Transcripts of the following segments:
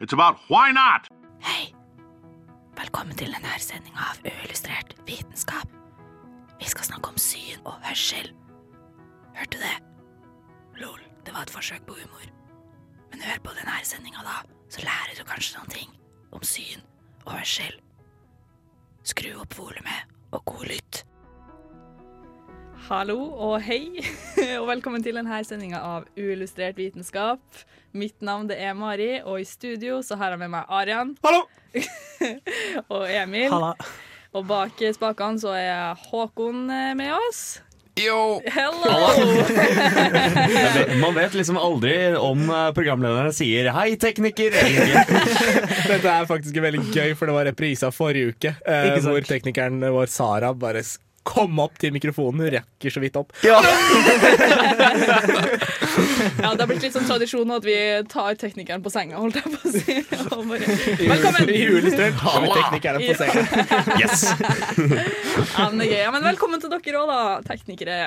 it's about why not. Hei. Velkommen til denne sendinga av Uillustrert vitenskap. Vi skal snakke om syn og hørsel. Hørte du det? Lol, det var et forsøk på humor. Men hør på denne sendinga, da, så lærer du kanskje noen ting om syn og hørsel. Skru opp volumet, og god lytt. Hallo og hei, og velkommen til denne sendinga av Uillustrert vitenskap. Mitt navn det er Mari, og i studio så har jeg med meg Arian Hallo! og Emil. Halla. Og bak spakene så er Håkon eh, med oss. Yo! Hello! Man vet liksom aldri om eh, programlederne sier 'hei, tekniker' eller ikke. Dette er faktisk veldig gøy, for det var reprise av forrige uke. Eh, hvor teknikeren vår Sara bare s- kom opp til mikrofonen. Hun rekker så vidt opp. Ja, Det har blitt litt sånn tradisjon at vi tar teknikeren på senga, holdt jeg på å si. Bare, velkommen! I Uillustrert har vi teknikeren på senga. Yes! Ja, men, ja, men velkommen til dere òg, da, teknikere.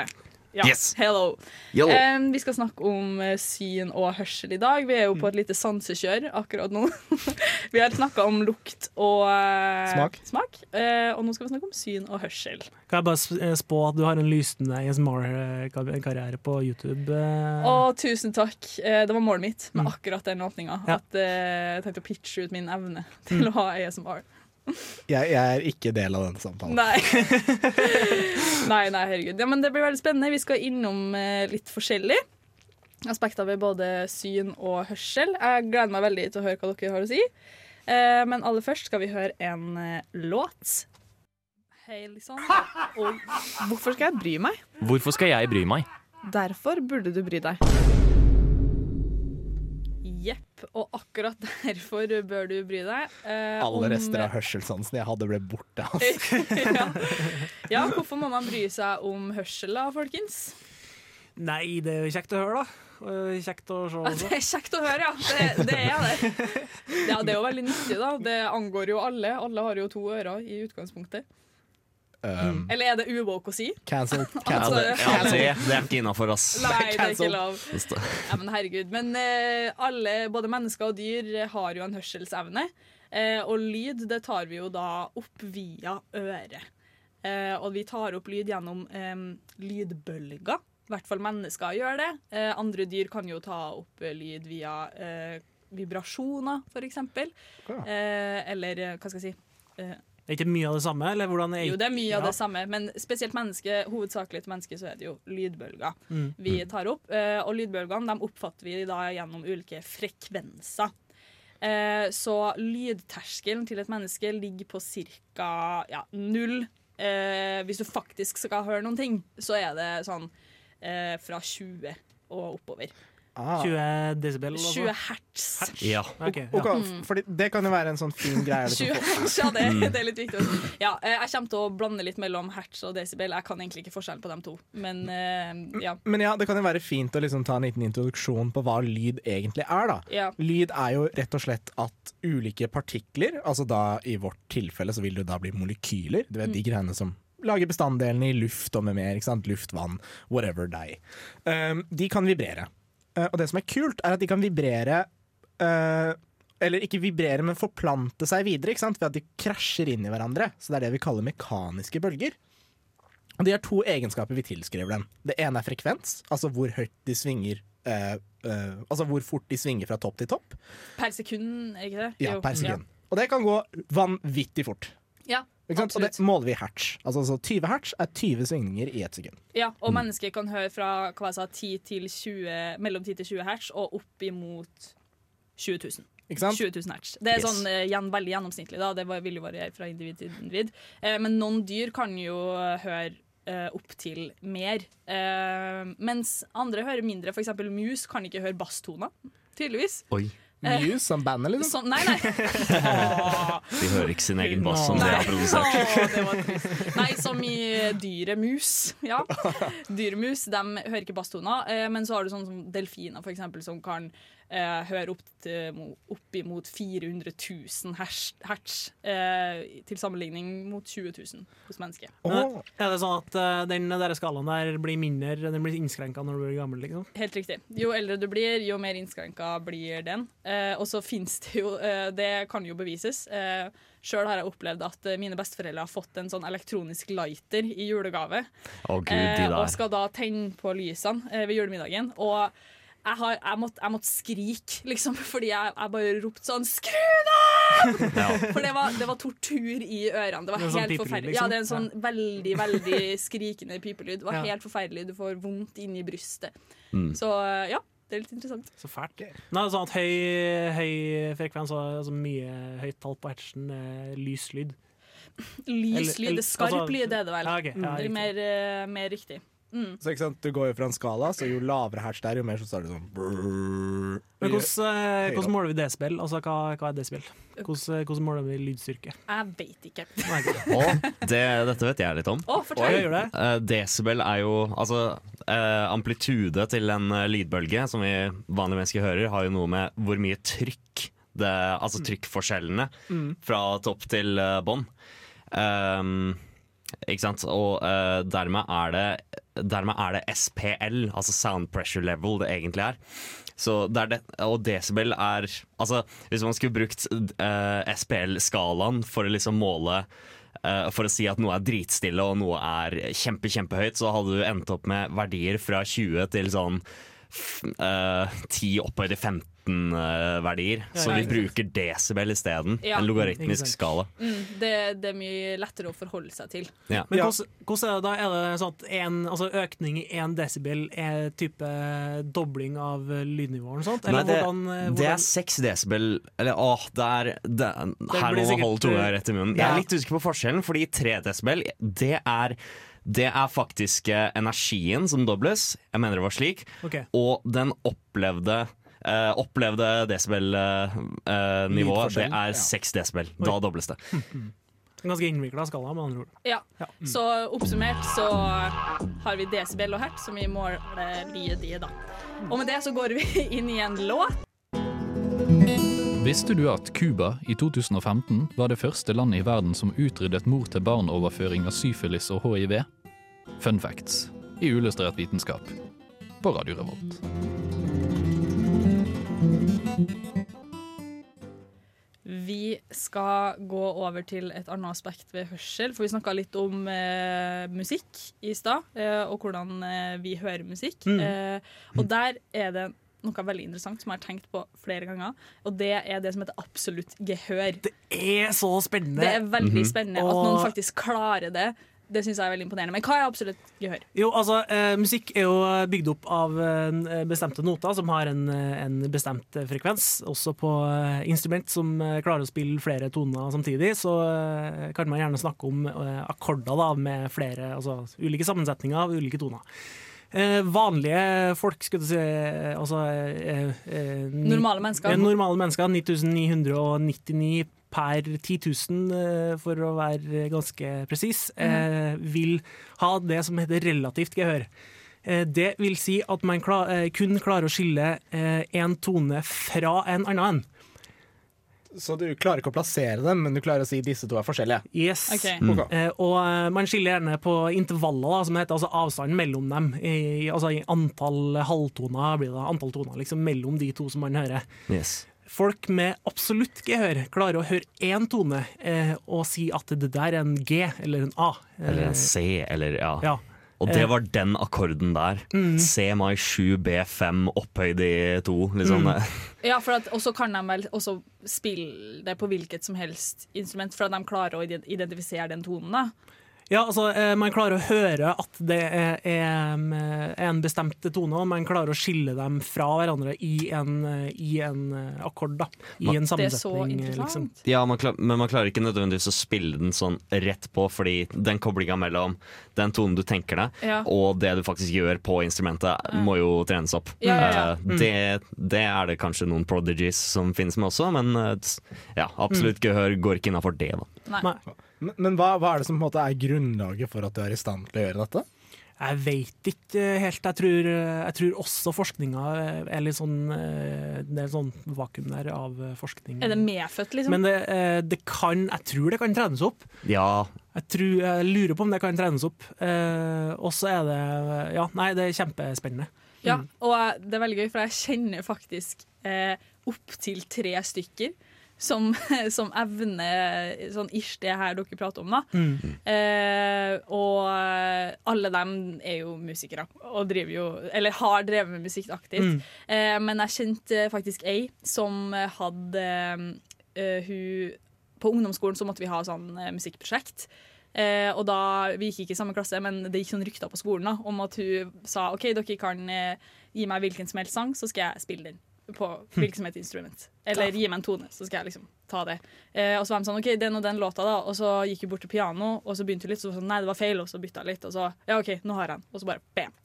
Ja, Yes. hello. Um, vi skal snakke om eh, syn og hørsel i dag. Vi er jo på et lite sansekjør akkurat nå. vi har snakka om lukt og uh, Smak. Eh, og nå skal vi snakke om syn og hørsel. Kan jeg bare spå at du har en lysende ASMR-karriere på YouTube? Å, tusen takk. Det var målet mitt med Mm. akkurat den åpninga. Ja. At jeg tenkte å pitche ut min evne til Mm. å ha ASMR. Jeg, jeg er ikke del av denne samtalen. Nei. nei, nei, herregud. Ja, men det blir veldig spennende. Vi skal innom eh, litt forskjellig. Aspekter ved både syn og hørsel. Jeg gleder meg veldig til å høre hva dere har å si. Eh, men aller først skal vi høre en eh, låt. Hei, liksom. Og hvorfor skal jeg bry meg? Hvorfor skal jeg bry meg? Derfor burde du bry deg. Jepp, og akkurat derfor bør du bry deg. eh, Alle om- rester av hørselssansen jeg hadde, ble borte. Altså. ja. ja, hvorfor må man bry seg om hørsel da, folkens? Nei, det er jo kjekt å høre, da. Kjekt å se Ja. Det er kjekt å høre, ja. Det, det er det. Ja, det er jo veldig nyttig, da. Det angår jo alle. Alle har jo to ører i utgangspunktet. Um, Eller er det uwoke å si? cancel. Ja, cancel. det, ja, det, det er ikke innafor, ass. Nei, det er ikke lov. Ja, men herregud. Men uh, alle, både mennesker og dyr, har jo en hørselsevne. Uh, og lyd, det tar vi jo da opp via øret. Uh, og vi tar opp lyd gjennom um, lydbølger. I hvert fall mennesker gjør det. Eh, andre dyr kan jo ta opp lyd via eh, vibrasjoner, for eksempel. Eh, eller hva skal jeg si eh, Er ikke mye av det samme? Eller hvordan er Jo, det er mye av det samme, men spesielt menneske, hovedsakelig til mennesker så er det jo lydbølger Mm. vi tar opp. Eh, og lydbølgene de oppfatter vi da gjennom ulike frekvenser. Eh, så lydterskelen til et menneske ligger på ca. Ja, null. Eh, hvis du faktisk skal høre noen ting, så er det sånn eh, fra 20 og oppover. Ah. 20 desibel? altså? 20 hertz. Ja. Okay, ja. Okay, fordi det kan jo være en sånn fin greie. 20 Liksom. hertz, ja, det, det er litt viktig. Ja, eh, jeg kommer til å blande litt mellom hertz og desibel. Jeg kan egentlig ikke forskjellen på dem to. Men eh, ja. Men ja, det kan jo være fint å liksom ta en liten introduksjon på hva lyd egentlig er. da. ja. Lyd er jo rett og slett at ulike partikler, altså da i vårt tilfelle så vil det da bli molekyler, du vet de greiene som lager bestanddelene i luft og med mer, ikke sant? luft, vann, whatever deg. Um, de kan vibrere. Uh, og det som er kult, er at de kan vibrere uh, eller ikke vibrere, men forplante seg videre ikke sant? ved at de krasjer inn i hverandre. Så det er det vi kaller mekaniske bølger. Og De har to egenskaper vi tilskriver dem. Det ene er frekvens, altså hvor høyt de svinger Uh, uh, Altså hvor fort de svinger fra topp til topp. Per sekund, er ikke det? Ja, per sekund. Og det kan gå vanvittig fort. Ja? Og det måler vi i hertz. Altså så 20 hertz er 20 svingninger i ett sekund. Ja, og mennesker kan høre fra hva jeg sa, 10 til 20, mellom 10 til 20 hertz og opp imot 20 000. Ikke sant? 20 000 hertz. Det er Yes. sånn uh, gjen, veldig gjennomsnittlig, da. Det vil jo variere fra individ til individ. Uh, men noen dyr kan jo høre uh, opp til mer. Uh, mens andre hører mindre. For eksempel mus kan ikke høre basstoner, tydeligvis. Oi. Muse som bandet, liksom? Sånn, nei, nei. De hører ikke sin egen bass som de har produsert. Nei, som i dyret mus. Ja. Dyremus de hører ikke basstoner, eh, men så har du sånn som delfiner, for eksempel, som kan eh, hører opp, til, opp imot 400 000 hertz, hertz eh, til sammenligning mot 20 000 hos mennesker. Oh. Er det sånn at eh, den der skalaen der blir mindre, den blir innskrenka når du blir gammel? liksom? Helt riktig. Jo eldre du blir, jo mer innskrenka blir den. Eh, og så finnes det jo eh, Det kan jo bevises. Eh, Sjøl har jeg opplevd at eh, mine besteforeldre har fått en sånn elektronisk lighter i julegave. Å gud, de Eh, og skal da tenne på lysene eh, ved julemiddagen. Og jeg, har, jeg, måtte, jeg måtte skrike, liksom, fordi jeg, jeg bare ropte sånn 'skru dem!' Ja. For det var, det var tortur i ørene. Det var Det sånn helt pipelyd, forferdelig. liksom? Ja, det er en sånn veldig, veldig skrikende pipelyd. Det var Ja. helt forferdelig. Du får vondt inni brystet. Mm. Så eh, ja, det er litt interessant. Så fælt. Nei, det er sånn at høy, høy frekvens og altså mye høyt tall på hertsen, lyslyd lys lyd. Lys Eller- lyd. Skarp altså- lyd er det vel. Ja, okay. ja, det er mer, eh, mer riktig. Mm. Så ikke sant, Du går jo fra en skala, så jo lavere hertz det er, jo mer så starter det sånn. Men hvordan, eh, hvordan måler vi desibel? Altså, hva, hva er desibel? Hvordan, eh, hvordan måler vi lydstyrke? Jeg veit ikke. Nei, ikke. Og det, dette vet jeg litt om. Å, Oi, fortell! Eh, desibel er jo Altså, uh, amplitude til en lydbølge, som vi vanlige mennesker hører, har jo noe med hvor mye trykk det, Altså trykkforskjellene fra topp til uh, bånn. Um, ikke sant? Og uh, dermed, er det, dermed er det SPL, altså sound pressure level, det egentlig er. Det det, og desibel er Altså, hvis man skulle brukt uh, SPL-skalaen for å liksom måle uh, For å si at noe er dritstille og noe er kjempe, kjempehøyt, så hadde du endt opp med verdier fra 20 til sånn f- eh, 10 oppover i 15 eh, verdier. Ja, Så vi bruker desibel isteden. Ja. En logaritmisk skala. Mm, det, det er mye lettere å forholde seg til. Ja. Men Ja. hvordan, hvordan er det da? Er det sånn at en, altså økning i én desibel er type dobling av lydnivået? eller? Nei, det, hvordan, eh, det er seks desibel Eller åh, det er det, Her må man holde tunga rett i munnen. Jeg er litt usikker på forskjellen, fordi tre desibel, det er det er faktisk eh, energien som dobles, jeg mener det var slik, Okay. og den opplevde eh, opplevde desibel-nivået, det er er ja. seks desibel. Da dobles det. Ganske innvikla skala, med andre ord. Ja. Ja. Så oppsummert så har vi desibel og hertz, som vi måler lyd i, da. Og med det så går vi inn i en låt. Visste du at Cuba i 2015 var det første landet i verden som utryddet mor-til-barn-overføring av syfilis og hiv? Fun facts i Uillustrert vitenskap på Radio Revolt. Vi skal gå over til et annet aspekt ved hørsel, for vi snakka litt om eh, musikk i stad, eh, og hvordan eh, vi hører musikk. Mm. Eh, og der er det noe veldig interessant som jeg har tenkt på flere ganger, og det er det som heter absolutt gehør. Det er så spennende! Det er veldig spennende at noen faktisk klarer det. Det syns jeg er veldig imponerende. Men hva er absolutt gehør? Jo, altså, eh, Musikk er jo bygd opp av eh, bestemte noter som har en, eh, en bestemt eh, frekvens. Også på eh, instrument som eh, klarer å spille flere toner samtidig, så kan man gjerne snakke om akkorder da, med flere, altså ulike sammensetninger av ulike toner. Eh, vanlige folk, skulle du si altså, eh, eh, Normale mennesker. Normale mennesker, 9999 per 10 000, eh, for å være ganske presis, eh, vil ha det som heter relativt gehør. Eh, Det vil si at man eh, kun klarer å skille én tone fra en annen. Så du klarer ikke å plassere dem, men du klarer å si disse to er forskjellige. Yes. Okay. Mm. Eh, og man skiller gjerne på intervaller, da, som heter, altså avstanden mellom dem. I, altså i antall halvtoner blir det antall toner liksom, mellom de to som man hører. Yes. Folk med absolutt gehør klarer å høre én tone eh, og si at det der er en G eller en A. Eller en C, eller ja. Ja. Og det var den akkorden der. Mm. C mai 7 B5 opphøyd i to. Liksom. Mm. Ja, for at, Og så kan de vel også spille det på hvilket som helst instrument, for at de klarer å identifisere den tonen. da. Ja, altså, eh, Man klarer å høre at det er, er en bestemt tone, og man klarer å skille dem fra hverandre i en, eh, i en eh, akkord. da I en Det er så eh, liksom. interessant. Ja, man klar, men man klarer ikke nødvendigvis å spille den sånn rett på, fordi den koblinga mellom den tonen du tenker deg, Ja. og det du faktisk gjør på instrumentet, må jo trenes opp. Ja, ja, ja. Eh, Det, det er det kanskje noen prodigies som finnes med også, men eh, ja, absolutt gehør går ikke innafor det. da. Nei. Nei. Men, men hva, hva er det som på en måte er grunnlaget for at du er i stand til å gjøre dette? Jeg veit ikke helt. Jeg tror, jeg tror også forskninga er litt sånn eh, Det er sånn vakuum der av forskning. Er det medfødt, liksom? Men det, eh, det kan Jeg tror det kan trenes opp. Ja, Jeg, tror, jeg lurer på om det kan trenes opp. Eh, og så er det Ja, nei, det er kjempespennende. Ja, Mm. og det er veldig gøy, for jeg kjenner faktisk eh, opptil tre stykker som, som evner sånn ish det her dere prater om, da. Mm. Eh, og alle dem er jo musikere, og driver jo Eller har drevet med musikk aktivt. Mm. Eh, men jeg kjente faktisk ei som hadde eh, Hun På ungdomsskolen så måtte vi ha sånn eh, musikkprosjekt. Eh, og da, Vi gikk ikke i samme klasse, men det gikk sånn rykter på skolen da, om at hun sa OK, dere kan eh, gi meg hvilken som helst sang, så skal jeg spille den. På hvilket som helst instrument. Eller gi meg en tone, så skal jeg liksom ta det. Eh, og så var de sånn OK, den og den låta, da. Og så gikk hun bort til piano, og så begynte hun litt, så var det sånn nei, det var feil, og så bytta litt. Og så ja, OK, nå har jeg den. Og så bare bam.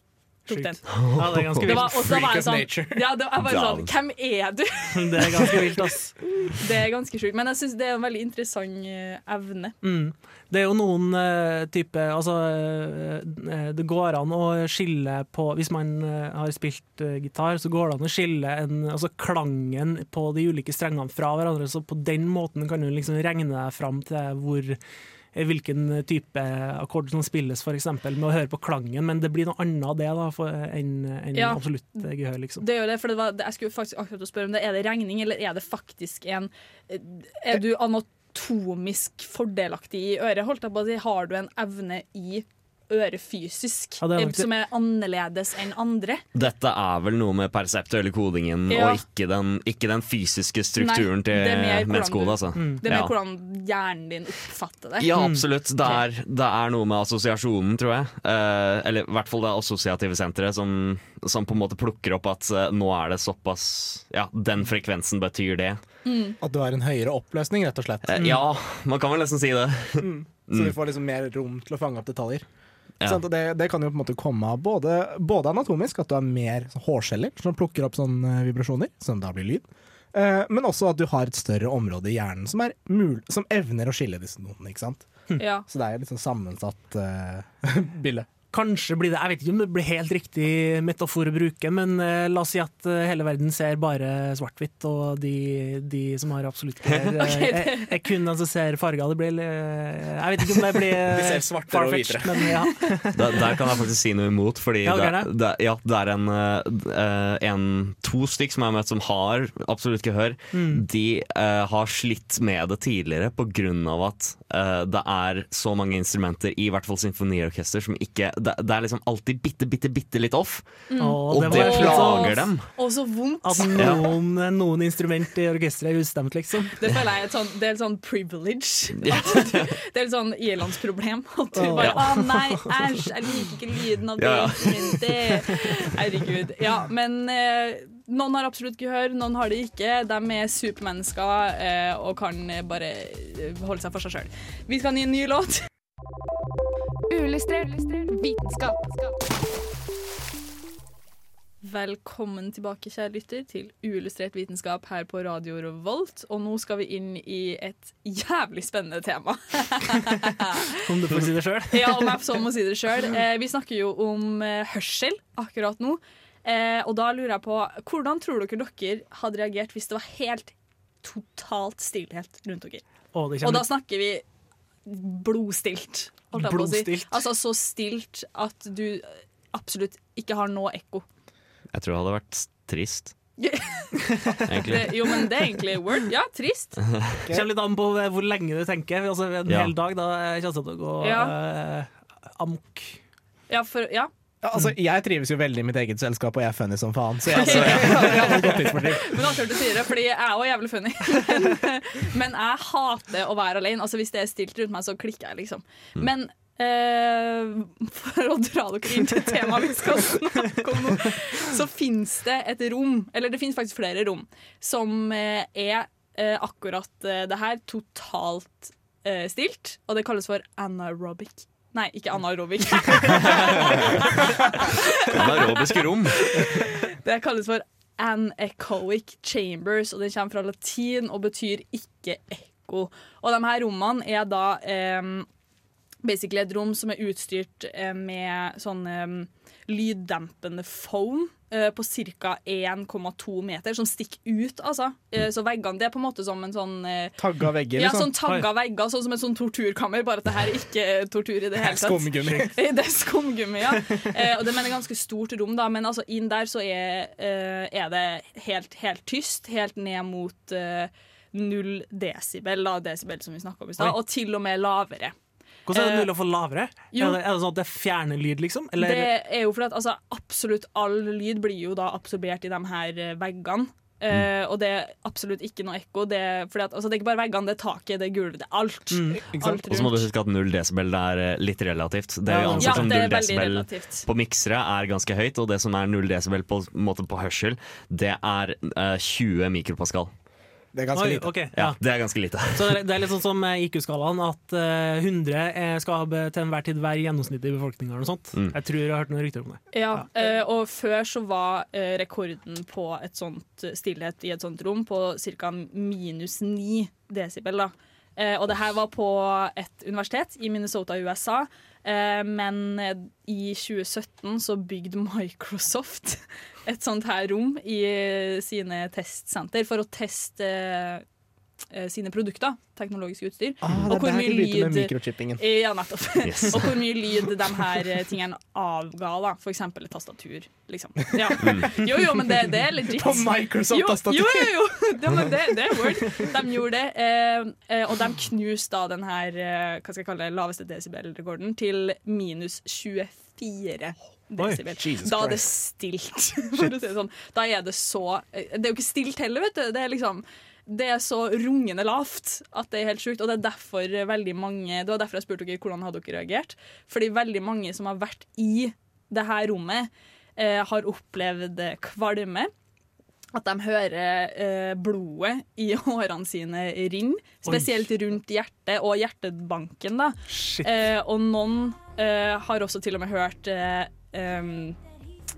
Tok den. Ja, det er ganske vilt. var, Freak of sånn, nature. ja, det var bare sånn Hvem er du? Det er ganske vilt, ass. Det er ganske sjukt. Men jeg syns det er en veldig interessant eh, evne. Mm. Det er jo noen uh, type Altså, uh, det går an å skille på Hvis man uh, har spilt uh, gitar, så går det an å skille en, altså klangen på de ulike strengene fra hverandre. Så på den måten kan du liksom regne deg fram til hvor hvilken type akkord som spilles, f.eks. med å høre på klangen, men det blir noe annet av det da, enn enn Ja. absolutt eh, gehør, liksom. Det er jo det, for det var, Jeg skulle faktisk akkurat spørre om det Er det regning, eller er det faktisk en eh, Er du anatomisk fordelaktig i øret? Holdt jeg på å si, Har du en evne i øret fysisk Ja, er som er annerledes enn andre? Dette er vel noe med perseptuelle kodingen Ja. og ikke den, ikke den fysiske strukturen Nei, er til menneskehodet. Altså. Mm. Det er mer Ja. hvordan hjernen din oppfatter det. Ja, absolutt. Det er, det er noe med assosiasjonen, tror jeg. Eh, eller i hvert fall det assosiative senteret som, som på en måte plukker opp at eh, nå er det såpass Ja, den frekvensen betyr det. At du har en høyere oppløsning, rett og slett. Eh, ja, man kan vel nesten si det. Så du får liksom mer rom til å fange opp detaljer. Ja. Sant? Og det, det kan jo på en måte komme av både, både anatomisk, at du har mer sånn hårceller som plukker opp sånne vibrasjoner, som da blir lyd. Eh, men også at du har et større område i hjernen som, er mul som evner å skille disse notene. ikke sant? Ja. Så det er et litt sånn sammensatt uh, bilde. Kanskje blir det Jeg vet ikke om det blir helt riktig metafor å bruke, men eh, la oss si at eh, hele verden ser bare svart-hvitt, og de, de som har absolutt gehør, Ok, eh, er, er kun den som ser farger. Det blir eh, Jeg vet ikke om det blir eh, De ser svartere og farfetched, hvitere. men ja. Der, der kan jeg faktisk si noe imot, fordi Ja, det, det, ja, det er en, eh, en to stykk som jeg har møtt som har absolutt gehør. Mm. De eh, har slitt med det tidligere av at eh, det er så mange instrumenter, i hvert fall symfoniorkester, som ikke Det, det er liksom alltid bitte, bitte, bitte litt off, Og og det det plager dem. Og så vondt. At noen, noen instrument i orkesteret er ustemt, liksom. Det føler jeg er et sånn, det er et sånn privilege. At du, det er et sånn irlandsproblem. At du bare Ja. Å nei, æsj, jeg liker ikke lyden av det Ja, ja. instrumentet. Herregud. Ja, men eh, noen har absolutt gehør, noen har det ikke. De er supermennesker eh, og kan bare holde seg for seg sjøl. Vi skal ha en ny låt. Uillustrert vitenskap. Velkommen tilbake, kjære lytter, til Uillustrert vitenskap her på Radio Revolt. Og nå skal vi inn i et jævlig spennende tema. Om du får si det sjøl. Ja, om jeg så må si det sjøl. Eh, vi snakker jo om eh, hørsel akkurat nå. Eh, og da lurer jeg på, hvordan tror dere dere hadde reagert hvis det var helt totalt stillhet rundt dere? Og det Og da snakker vi blodstilt. Holdt jeg på å si. Altså så stilt at du absolutt ikke har noe ekko. Jeg tror det hadde vært trist, Det, jo, men det er egentlig word. Ja, trist. kommer litt an på hvor lenge du tenker. Altså, en Ja. hel dag da kommer det til å gå Ja. uh, amok. Ja, for, ja. Ja, altså, jeg trives jo veldig i mitt eget selskap, og jeg er funny som faen. Så jeg, altså, jeg, jeg hadde godt tidsfordriv. Men akkurat du sier det, fordi jeg er òg jævlig funny. Men, men jeg hater å være alene. Altså Hvis det er stilt rundt meg, så klikker jeg, liksom. Men eh, for å dra dere inn til temaet vi skal snakke om nå, så finnes det et rom, eller det finnes faktisk flere rom, som eh, er eh, akkurat det her totalt eh, stilt, og det kalles for anaerobic. Nei, ikke anaerobic. Anaerobiske rom. Det kalles for anechoic chambers, og det kommer fra latin og betyr ikke ekko. Og de her rommene er da eh, basically et rom som er utstyrt eh, med sånn eh, lyddempende foam på ca. 1,2 meter, som stikker ut, altså. Eh, så veggene det er på en måte som en sånn eh, Tagga vegger, Ja, liksom. sånn tagga vegger, sånn som et sånn torturkammer, bare at det her ikke er tortur i det hele tatt. Skumgummi. Det er skumgummi, ja. Eh, og det mener ganske stort rom, da, men altså inn der så er, eh, er det helt, helt tyst, helt ned mot eh, null desibel, da, desibel som vi snakka om i stad, og til og med lavere. Hvordan er det Eh, mulig å få lavere? jo. Er det, er det sånn at det fjerner lyd, liksom? Eller? Det er jo fordi at altså, absolutt all lyd blir jo da absorbert i de her eh, veggene. Eh, og det er absolutt ikke noe ekko. Det, er- fordi at, altså, det er ikke bare veggene, det er taket, det er gulvet, det er alt. Mm, alt Og så må du huske at null desibel er litt relativt. Det er jo ansett Ja, som det null desibel relativt. på miksere er ganske høyt, og det som er null desibel på, på hørsel, det er uh, 20 mikropascal. Det er ganske Oi, lite. Okay, Ja, ja. det er ganske lite. Så det er- litt sånn som eh, IQ-skalaen, at eh, 100 er- skal til enhver tid være gjennomsnittet i befolkninga. eller noe sånt. Mm. Jeg tror jeg har hørt noen rykter om det. Ja, eh, og før så var eh, rekorden på et sånt stillhet i et sånt rom på ca. minus 9 desibel. Da. Eh, og det her var på et universitet i Minnesota i USA. Eh, men eh, i 2017 så bygde Microsoft et sånt her rom i eh, sine testsenter for å teste sine produkter, teknologisk utstyr. Ah, Og hvor mye lyd- Eh, Ja. Yes. og hvor mye lyd de her eh, tingene avga, da. For eksempel et tastatur, liksom. Ja. Jo, jo, men det, det er legit. På Microsoft-tastatur. Jo, jo, jo, jo. Ja, men det, det er word. De gjorde det. Eh, eh, og de knuste da den her eh, hva skal jeg kalle det, laveste desibel-rekorden til minus 24 Oi, da er det stilt, si det sånn. Da er det så eh, Det er jo ikke stilt heller, vet du. Det er liksom det er så rungende lavt at det er helt sjukt. Og det er derfor veldig mange Det var derfor jeg spurte dere hvordan hadde dere reagert. Fordi veldig mange som har vært i det her rommet, eh, har opplevd kvalme. At de hører eh, blodet i hårene sine rinne, spesielt rundt hjertet og hjertebanken. da. Eh, og noen eh, har også til og med hørt eh, em,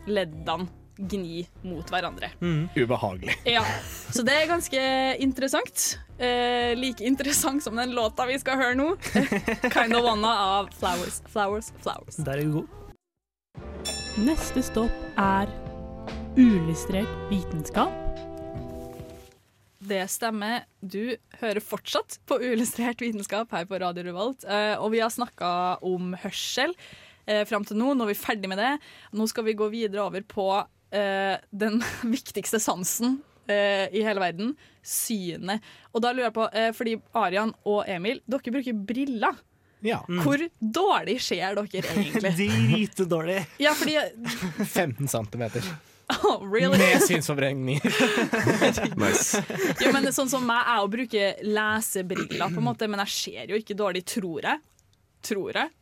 leddene gni mot hverandre. Ubehagelig. Ja, Så det er ganske interessant. Eh, like interessant som den låta vi skal høre nå. 'Kind of Wanna' av Flowers, Flowers, Flowers. Der er du god. Neste stopp er uillustrert vitenskap. Det stemmer. Du hører fortsatt på Uillustrert vitenskap her på Radio Revolt. Eh, og vi har snakka om hørsel eh, fram til nå. Nå er vi ferdig med det. Nå skal vi gå videre over på eh, den viktigste sansen eh, i hele verden. Synet. Og da lurer jeg på, eh, fordi Arian og Emil, dere bruker briller. Ja. Hvor dårlig ser dere egentlig? Dritdårlig. Ja, fordi 15 centimeter. oh, really? Med synsforvrengning. Nice. Jo, men sånn som meg, jeg å bruke lesebriller, på en måte, men jeg ser jo ikke dårlig, tror jeg. Tror jeg.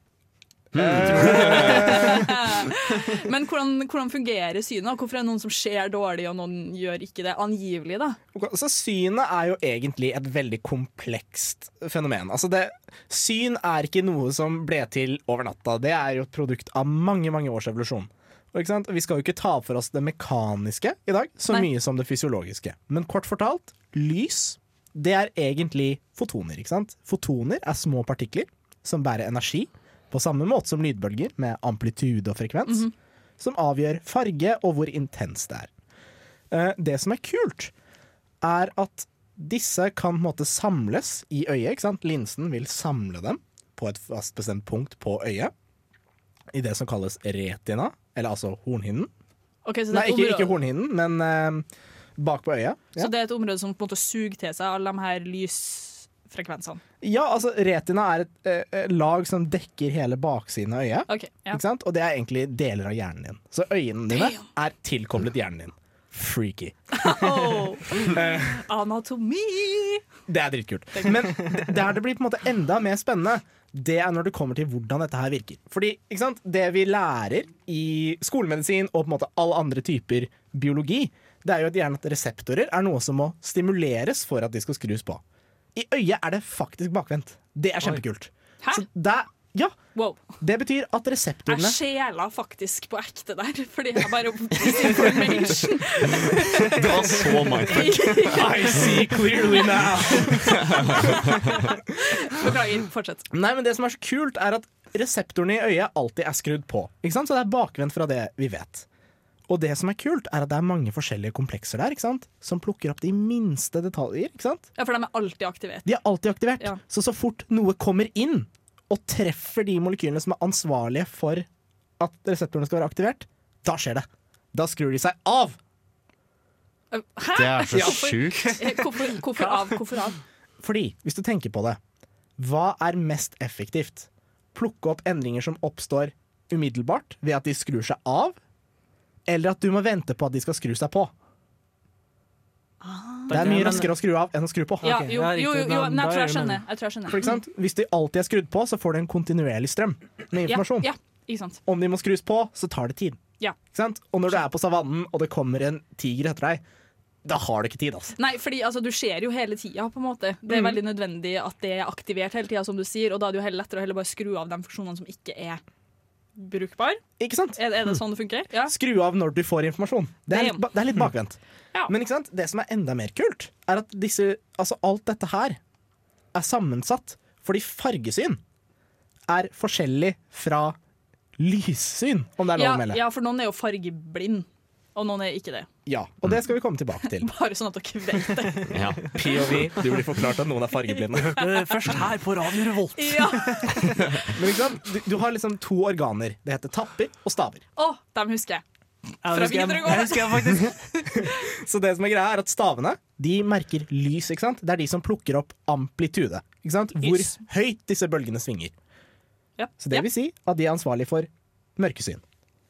men hvordan, hvordan fungerer synet? Hvorfor er det noen som ser dårlig, og noen gjør ikke det? Angivelig, da. Så synet er jo egentlig et veldig komplekst fenomen. Altså det, syn er ikke noe som ble til over natta. Det er jo et produkt av mange mange års evolusjon. Vi skal jo ikke ta for oss det mekaniske i dag så Nei. mye som det fysiologiske. Men kort fortalt, lys det er egentlig fotoner. Fotoner er små partikler som bærer energi, på samme måte som lydbølger med amplitude og frekvens, som avgjør farge og hvor intens det er. Eh, Det som er kult, er at disse kan på en måte samles i øyet. ikke sant? Linsen vil samle dem på et fast bestemt punkt på øyet. I det som kalles retina, eller altså hornhinnen. Okay, så, det Nei, ikke, ikke hornhinnen, men uh, bak på øyet. så det er et område som på en måte suger til seg alle de her lysfrekvensene. ja, altså retina er et eh, eh, lag som dekker hele baksiden av øyet. Okay, ja. Ikke sant? Og det er egentlig deler av hjernen din. Så øynene dine Damn. er tilkoblet hjernen din. Freaky. Oh. Anatomi! Det er dritkult. Men der det blir på en måte enda mer spennende, det er når det kommer til hvordan dette her virker. Fordi det vi lærer i skolemedisin og på en måte alle andre typer biologi, det er jo at gjerne at reseptorer er noe som må stimuleres for at de skal skrus på. I øyet er det faktisk bakvendt. Det er kjempekult. Hæ? Så det, ja, Wow. det betyr at Jeg reseptorene sjela faktisk på ekte der, fordi jeg bare information. Det var så mindfuck. I see clearly now! Beklager, fortsett. Nei, men Det som er så kult, er at reseptorene i øyet alltid er skrudd på. Ikke sant? Så det er bakvendt fra det vi vet. Og det som er kult, er at det er mange forskjellige komplekser der, ikke sant? som plukker opp de minste detaljer. ikke sant? Ja, for de er alltid aktivert. De er alltid aktivert. Ja. Så så fort noe kommer inn og treffer de molekylene som er ansvarlige for at reseptorene skal være aktivert, da skjer det. Da skrur de seg av. Hæ? Det er så Ja. sjukt. Eh, Hvorfor, hvorfor av? Hvorfor av? Fordi, hvis du tenker på det, hva er mest effektivt? Plukke opp endringer som oppstår umiddelbart ved at de skrur seg av, eller at du må vente på at de skal skru seg på? Det er mye raskere å skru av enn å skru på. Ja, jo, ja, jo, jo, nei, jeg tror jeg er skjønner. Jeg tror jeg skjønner. For eksempel, hvis de alltid er skrudd på, så får du en kontinuerlig strøm med informasjon. ja, ikke sant. Om de må skrus på, så tar det tid. Ja. Ikke sant? Og når du er på savannen og det kommer en tiger etter deg, da har du ikke tid. Altså. Nei, fordi altså, du ser jo hele tida, på en måte. Det er Mm. veldig nødvendig at det er aktivert hele tida, som du sier, og da er det jo heller lettere å heller bare skru av de funksjonene som ikke er brukbar. Ikke sant? Er, er det sånn det funker? Ja. Skru av når du får informasjon. Det er litt, det er litt bakvendt. Ja. Men ikke sant? det som er enda mer kult, er at disse, altså alt dette her er sammensatt fordi fargesyn er forskjellig fra lyssyn, om det er lov å melde. ja, for noen er jo fargeblind, og noen er ikke det. Ja, og det skal vi komme tilbake til. Bare sånn at dere vet det. Ja. POV, du blir forklart at noen er fargeblinde. Først her på Radio Revolt. Ja. Men liksom. Du, du har liksom to organer. Det heter tapper og staver. Å, dem husker jeg. Ja, Fra videregående. Så det som er greia er at stavene de merker lys. ikke sant? Det er de som plukker opp amplitude. ikke sant? Hvor Yes. høyt disse bølgene svinger. Ja. Så det ja. vil si at de er ansvarlig for mørkesyn.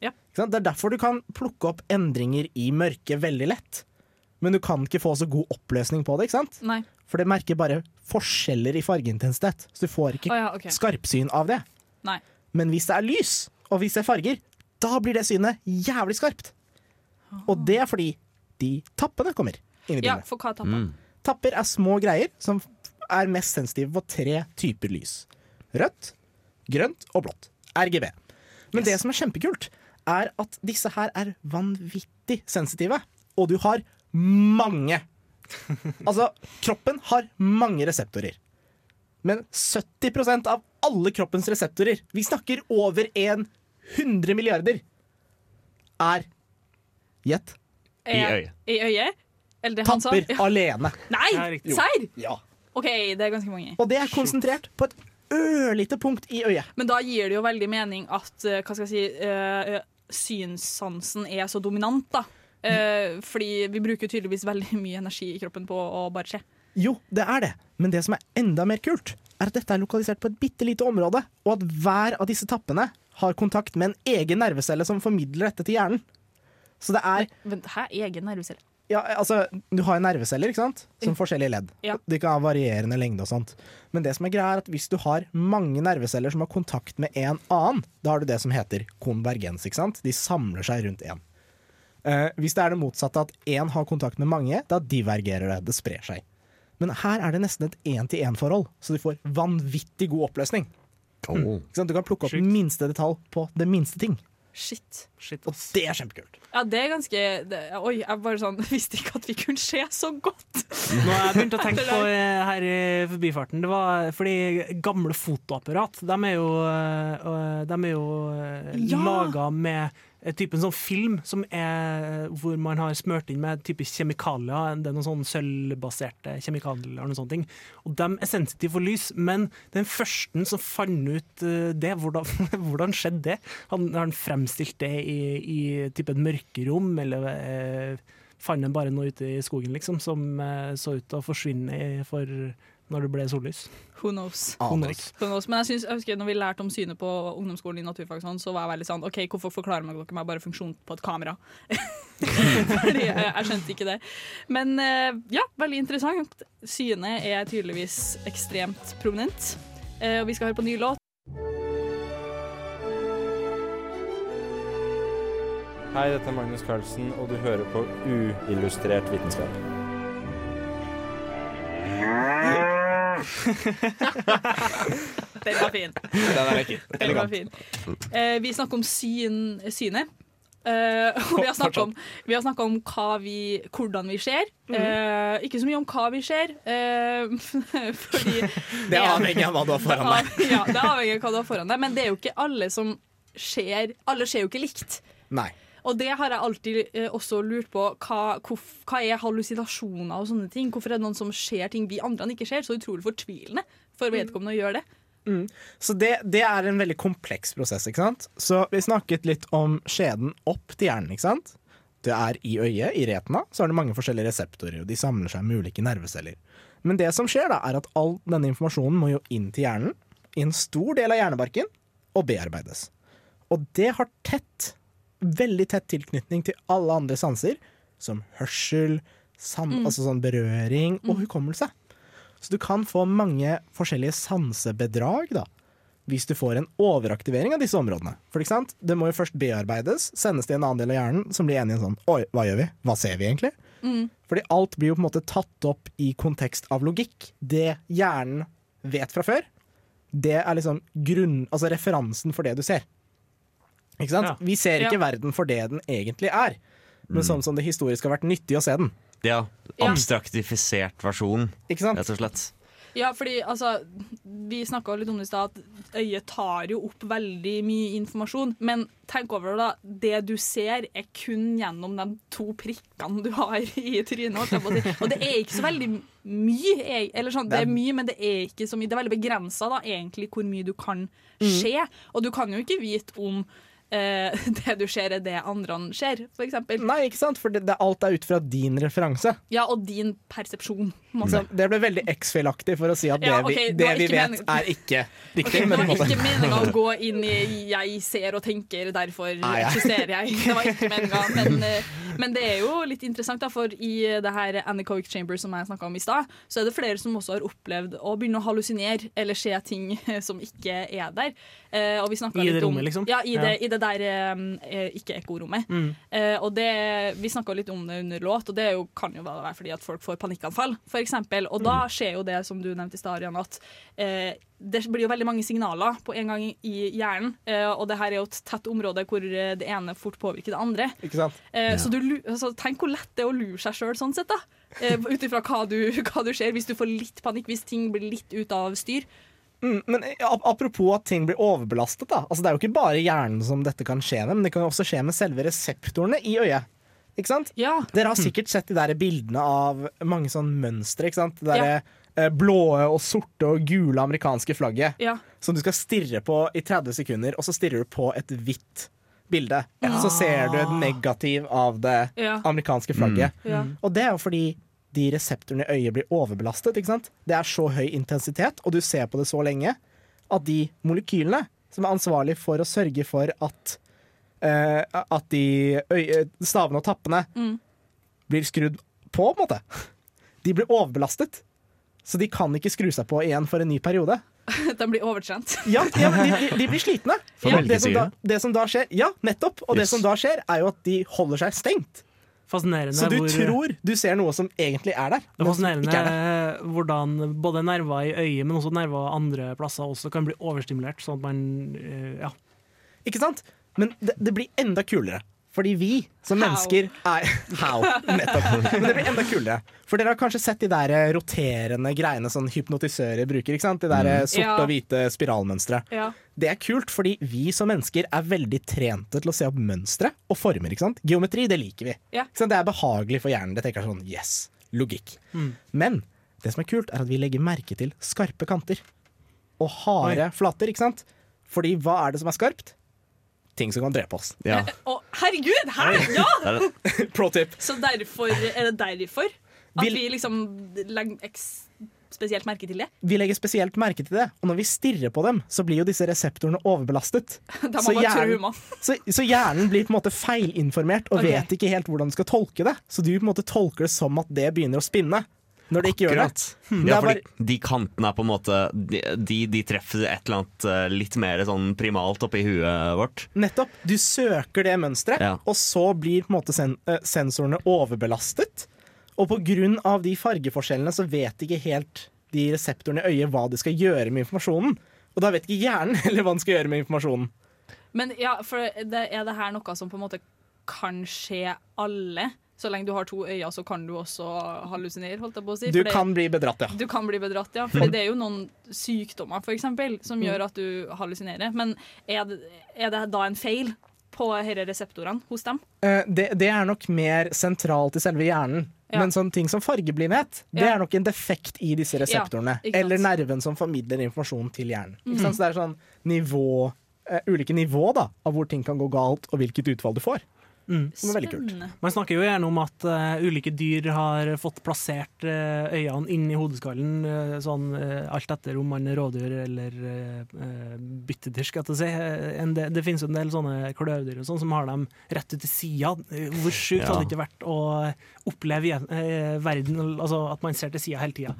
Ja. Ikke sant? Det er derfor du kan plukke opp endringer i mørket veldig lett. Men du kan ikke få så god oppløsning på det, ikke sant? Nei. for det merker bare forskjeller i fargeintensitet. Så du får ikke oh, ja, okay. skarpsyn av det. Nei. Men hvis det er lys, og hvis det er farger, da blir det synet jævlig skarpt. Og det er fordi de tappene kommer inn i Ja, for hva tapper? Tapper er små greier som er mest sensitive på tre typer lys. Rødt, grønt og blått. RGB. Men det som er kjempekult, er at disse her er vanvittig sensitive. Og du har mange. Altså, kroppen har mange reseptorer. Men 70% av alle kroppens reseptorer, vi snakker over 100 milliarder, er Gjett. I øyet. I øyet? Eller det han sa? Tapper Ja. alene. Nei! Serr? Ja. OK, det er ganske mange. Og det er konsentrert på et ørlite punkt i øyet. Men da gir det jo veldig mening at eh, hva skal jeg si, eh, synssansen er så dominant, da. Eh, fordi vi bruker tydeligvis veldig mye energi i kroppen på å bare se. Jo, det er det. Men det som er enda mer kult, er at dette er lokalisert på et bitte lite område, og at hver av disse tappene har kontakt med en egen nervecelle som formidler dette til hjernen. Så det er Vent, hæ? Egen nervecelle? Ja, altså, du har jo nerveceller, ikke sant? Som forskjellige ledd. Ja. De kan ha varierende lengde og sånt. Men det som er greia er at hvis du har mange nerveceller som har kontakt med en annen, da har du det som heter konvergens, ikke sant? De samler seg rundt én. Uh, hvis det er det motsatte, at én har kontakt med mange, da divergerer det. Det sprer seg. Men her er det nesten et én-til-én-forhold, så du får vanvittig god oppløsning. Oh. Ikke sant? Du kan plukke opp Sjukt. minste detalj på det minste ting. Shit. Shit, Og det er kjempekult. Ja, det er ganske det, Oi, jeg bare sånn visste ikke at vi kunne se så godt. Nå har jeg begynt å tenke på eh, her i forbifarten. Det var fordi gamle fotoapparat, de er jo, eh, de er jo eh, Ja. laga med eh, typen sånn film som er hvor man har smørt inn med type kjemikalier. Det er noen sånn sølvbaserte kjemikalier og noen sånne ting. Og de er sensitive for lys, men den første som fant ut eh, det, hvordan, hvordan skjedde det? Han, han fremstilt det i, i type et mørkerom, eller eh, fant han bare noe ute i skogen liksom, som eh, så ut til å forsvinne for når det ble sollys. Who knows? Who knows. Who knows? Men jeg, synes, jeg husker når vi lærte om synet på ungdomsskolen i naturfag, sånn, så var jeg veldig sånn OK, hvorfor forklarer dere meg bare funksjon på et kamera? Fordi jeg, jeg skjønte ikke det. Men eh, ja, veldig interessant. Synet er tydeligvis ekstremt prominent. Eh, og vi skal høre på ny låt. Hei, dette er Magnus Carlsen, og du hører på Uillustrert vitenskap. Den var fin. Den er Den var fin. Eh, vi snakker om syn, synet. Eh, og vi har snakket om, vi har snakket om hva vi, hvordan vi ser. Eh, ikke så mye om hva vi ser. Eh, fordi Det er avhengig av hva du har foran deg. Ja, det er avhengig av hva du har foran deg. Men det er jo ikke alle som ser Alle ser jo ikke likt. Nei. Og det har jeg alltid eh, også lurt på. Hva, hvorf, hva er hallusinasjoner og sånne ting? Hvorfor er det noen som ser ting vi andre ikke ser? Så utrolig fortvilende for vedkommende å gjøre det. Så det, det er en veldig kompleks prosess, ikke sant? Så vi snakket litt om skjeden opp til hjernen, ikke sant? Det er i øyet, i retina, så er det mange forskjellige reseptorer, og de samler seg med ulike nerveceller. Men det som skjer da, er at all denne informasjonen må jo inn til hjernen, i en stor del av hjernebarken, og bearbeides. Og det har tett, veldig tett tilknytning til alle andre sanser, som hørsel, san, altså sånn berøring og hukommelse. Så du kan få mange forskjellige sansebedrag da, hvis du får en overaktivering av disse områdene. For ikke sant? Det må jo først bearbeides, sendes til en annen del av hjernen som blir enig i sånn Oi, hva gjør vi? Hva ser vi egentlig? Fordi alt blir jo på en måte tatt opp i kontekst av logikk. Det hjernen vet fra før, det er liksom grunn, altså referansen for det du ser. Ikke sant? Ja. Vi ser ikke Ja. verden for det den egentlig er, men sånn som det historisk har vært nyttig å se den. Ja, abstraktifisert versjon, Ikke sant? rett og slett. Ja, fordi altså Vi snakka litt om det i stad, at øyet tar jo opp veldig mye informasjon. Men tenk over det, da. Det du ser, er kun gjennom de to prikkene du har i trynet. Og det er ikke så veldig mye. Eller sånn, det er mye, men det er ikke så mye. Det er veldig begrensa da, egentlig hvor mye du kan se. Og du kan jo ikke vite om eh, det du ser, er det andre ser, eksempel. Nei, ikke sant? For det, det, alt er ut fra din referanse. Ja, og din persepsjon. Så det ble veldig X-Fill-aktig for å si at det, Ja, ok, vi, det vi vet, meningen. er ikke riktig. Det var ikke meninga å gå inn i 'jeg ser og tenker, derfor eksisterer jeg'. Det var ikke meninga. Men, eh, men det er jo litt interessant, da, for i det her Anechoic Chamber som jeg snakka om i stad, så er det flere som også har opplevd å begynne å hallusinere eller se ting som ikke er der. Eh, og vi I det om, rommet, liksom? Ja, i Ja. i det der eh, ikke-ekkorommet. Mm. Eh, og det, vi snakka litt om det under låt, og det jo, kan jo være fordi at folk får panikkanfall, eksempel. Og Mm. da skjer jo det som du nevnte i stad, Arian, at eh, det blir jo veldig mange signaler på en gang i hjernen. Eh, og det her er jo et tett område hvor eh, det ene fort påvirker det andre. Ikke sant? Eh, Så du, lu- altså, tenk hvor lett det er å lure seg sjøl sånn sett, da. Eh, Ut ifra hva, du- hva du ser, hvis du får litt panikk, hvis ting blir litt ut av styr. Mm, men apropos at ting blir overbelastet, da. Altså, det er jo ikke bare hjernen som dette kan skje med, men det kan jo også skje med selve reseptorene i øyet. Ikke sant? Ja. Dere har sikkert sett de der bildene av mange sånne mønstre. Ikke sant? Det derre eh, blå og sorte og gule amerikanske flagget ja. som du skal stirre på i 30 sekunder, og så stirrer du på et hvitt bilde. Så ser du et negativ av det Ja. amerikanske flagget. Ja. Og det er jo fordi de reseptorene i øyet blir overbelastet. Ikke sant? Det er så høy intensitet, og du ser på det så lenge, at de molekylene som er ansvarlig for å sørge for at uh, at de øye, stavene og tappene Mm. blir skrudd på, på en måte. De blir overbelastet. Så de kan ikke skru seg på igjen for en ny periode. De blir overtrent. Ja, ja de, de, de blir slitne. For Og det, som da, det som da skjer Ja, nettopp. Og det som da skjer, er jo at de holder seg stengt. Fascinerende, Så du hvor, tror du ser noe som egentlig er der. det er fascinerende er der. hvordan både nerver i øyet, men også nerver andre plasser også kan bli overstimulert. Sånn at man eh, Ja. Ikke sant? Men det, det blir enda kulere. Fordi vi som How? mennesker er How? Nettopp. Men det blir enda kulere. For dere har kanskje sett de der eh, roterende greiene som hypnotisører bruker. ikke sant? De der mm. sorte Ja. og hvite spiralmønstre. Ja. Det er kult, fordi vi som mennesker er veldig trente til å se opp mønstre og former. ikke sant? Geometri, det liker vi. Ja. Det er behagelig for hjernen. Det tenker sånn, yes, logikk. Men det som er kult, er at vi legger merke til skarpe kanter. Og harde flater, ikke sant? Fordi hva er det som er skarpt? Ting som kan drepe oss. Ja. Oh, herregud! Hæ? Ja! Pro tip. Så derfor er det derfor at vi, vi liksom legger spesielt merke til det? Vi legger spesielt merke til det, og når vi stirrer på dem, så blir jo disse reseptorene overbelastet. Så hjernen- Så, så hjernen blir på en måte feilinformert og okay. vet ikke helt hvordan du skal tolke det. Så du på en måte tolker det som at det begynner å spinne, når det ikke gjør det. Hmm. Ja, for fordi de kantene er på en måte De, de, de treffer et eller annet eh, litt mer sånn primalt oppi huet vårt. Nettopp. Du søker det mønsteret, Ja. og så blir på en måte sen eh, sensorene overbelastet. Og av de fargeforskjellene så vet ikke helt de reseptorene i øyet hva de skal gjøre med informasjonen. Og da vet ikke hjernen heller hva den skal gjøre med informasjonen. Men ja, for det, er det her noe som på en måte kan skje alle? Så lenge du har to øyne, så kan du også hallusinere, holdt jeg på å si. Du det- kan bli bedratt, ja. Du kan bli bedratt, ja. For det er jo noen sykdommer for eksempel, som Mm. gjør at du hallusinerer. Men er det, er det da en feil på disse reseptorene hos dem? Eh, Det, det er nok mer sentralt i selve hjernen. Ja. Men sånn ting som fargeblindhet, det er nok en defekt i disse reseptorene. Ja, eller nerven som formidler informasjon til hjernen. Mhm. sant? Så det er sånn nivå, uh, ulike nivå da, av hvor ting kan gå galt, og hvilket utfall du får. Som er veldig kult. Man snakker jo gjerne om at uh, ulike dyr har fått plassert uh, øynene inn i hodeskallen, uh, sånn alt etter om man er rådyr eller uh, byttedyr, skal jeg si. En det, det finnes jo en del sånne kløvdyr sånn som har dem rett ut til sida. Hvor sjukt Ja. hadde det ikke vært å oppleve igjen, verden, altså at man ser til sida hele tida.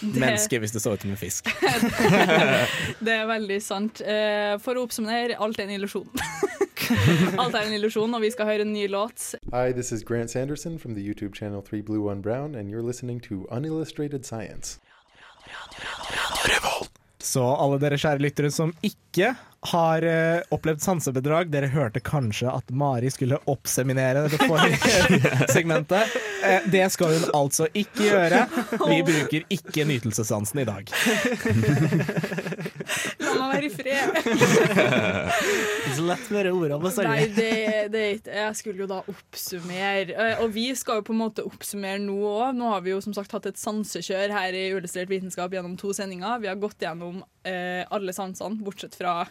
Det- Menneske hvis det så ut som en fisk. Det er veldig sant. Eh, For å oppsummere, alt er en illusjon. alt er en illusjon, og vi skal høre en ny låt. Hi, this is Grant Sanderson from the YouTube channel 3 Blue 1 Brown, and you're listening to Unillustrated Science. Så alle dere kjære lyttere som ikke har uh, opplevd sansebedrag, dere hørte kanskje at Mari skulle oppseminere det forrige segmentet. Uh, det skal hun altså ikke gjøre. Vi bruker ikke nytelsessansen i dag. La meg være i fred. Så lett med de ordene Nei, bestandig. det, det er ikke Jeg skulle jo da oppsummere. Uh, Og vi skal jo på en måte oppsummere nå òg. Nå har vi jo som sagt hatt et sansekjør her i Ullestrert vitenskap gjennom to sendinger. Vi har gått gjennom eh, alle sansene, bortsett fra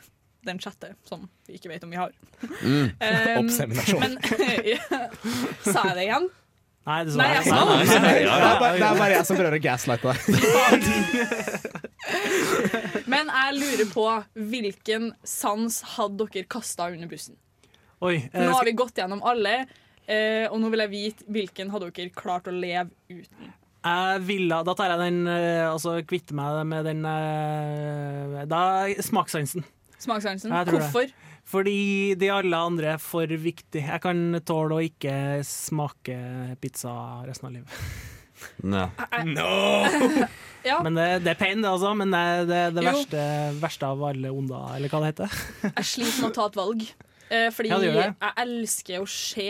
den sjette, som vi ikke vet om vi har. Mm. Um, Oppseminasjon. Men ja, Sa jeg det igjen? Nei, det Nei, jeg. jeg sa Nei, nei, nei, Det er bare, det er bare jeg som prøver å gaslighte deg. Men jeg lurer på hvilken sans hadde dere kasta under bussen? Oi, eh, Nå har vi gått gjennom alle, eh, og nå vil jeg vite hvilken hadde dere klart å leve uten. Jeg ville, da tar jeg den eh, Altså kvitter meg med den eh, Da smakssansen. Smakssansen. Hvorfor? det. Fordi de alle andre er for viktig. Jeg kan tåle å ikke smake pizza resten av livet. No Ja, Men det, det er pain, det altså. Men det er det, det verste, verste av alle onder, eller hva det heter. jeg sliter med å ta et valg. Eh, fordi Ja, jeg elsker å se,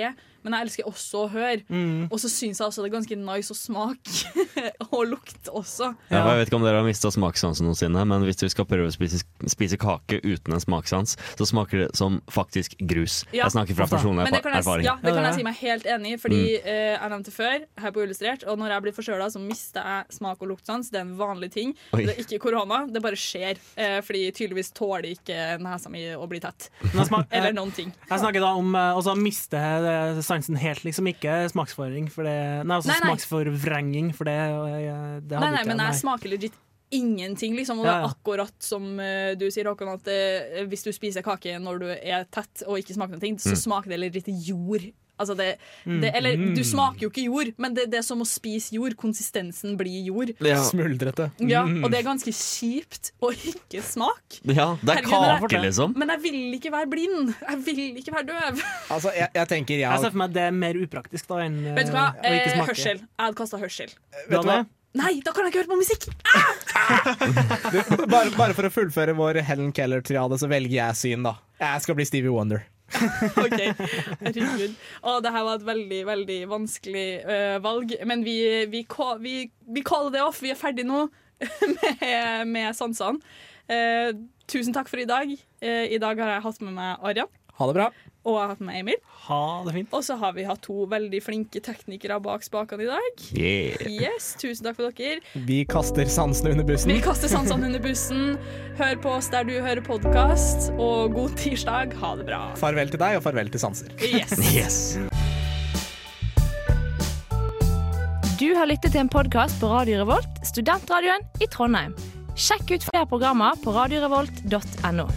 men jeg elsker også å høre. Mm. Og så syns jeg også det er ganske nice å smake og lukte også. Ja, jeg vet ikke om dere har mista smakssansen noensinne, men hvis du skal prøve å spise, spise kake uten en smakssans, så smaker det som faktisk grus. Ja. Jeg snakker fra personlig Men det kan jeg, erfaring. ja, det kan jeg si meg helt enig i, fordi Mm. eh, jeg nevnte før her på Illustrert, og når jeg blir forkjøla, så mister jeg smak og luktsans. Det er en vanlig ting. Oi. Det er ikke korona, det bare skjer. Eh, fordi tydeligvis tåler ikke nesa mi å bli tett. Men jeg, smak, Eller noen ting. jeg snakker da om eh, å miste eh, sansen helt, liksom. Ikke smaksforvrengning, For det, nei, altså Nei, nei. smaksforvrenging, for det, eh, det hadde Nei, nei, ikke men jeg. smaker legit ingenting, liksom. Og det Ja, er akkurat som eh, du sier, Håkon, at eh, hvis du spiser kake når du er tett og ikke smaker noe, så Mm. smaker det legit jord. Altså det, Mm. det, eller du smaker jo ikke jord, men det, det er som å spise jord. Konsistensen blir jord. Ja. Smuldrete. Ja, Mm. og det er ganske kjipt å ikke smake. ja, det er Herregud, kake, liksom. Men jeg vil ikke være blind. Jeg vil ikke være døv. Altså, jeg, jeg tenker Jeg jeg, ser for meg at det er mer upraktisk da enn eh, Vet du hva? å ikke Eh, smake. hørsel. Jeg hadde kasta hørsel. Du hva? Nei, da kan jeg ikke høre på musikk! bare, bare for å fullføre vår Helen Keller-triade, så velger jeg syn, da. Jeg skal bli Stevie Wonder. Ok, herregud. Og det her var et veldig, veldig vanskelig uh, valg. Men vi, vi, vi, vi caller det off. Vi er ferdig nå med, med sansene. Uh, tusen takk for i dag. Uh, I dag har jeg hatt med meg Arian. Ha det bra. Og jeg har hatt med Emil. Ha det fint. Og så har vi hatt to veldig flinke teknikere bak spakene i dag. Yeah. Yes, Tusen takk for dere. Vi kaster sansene under bussen. Vi kaster sansene under bussen. Hør på oss der du hører podkast, og god tirsdag. Ha det bra. Farvel til deg, og farvel til sanser. Yes. Yes. Du har lyttet til en podkast på Radio Revolt, studentradioen i Trondheim. Sjekk ut flere programmer på radiorevolt.no.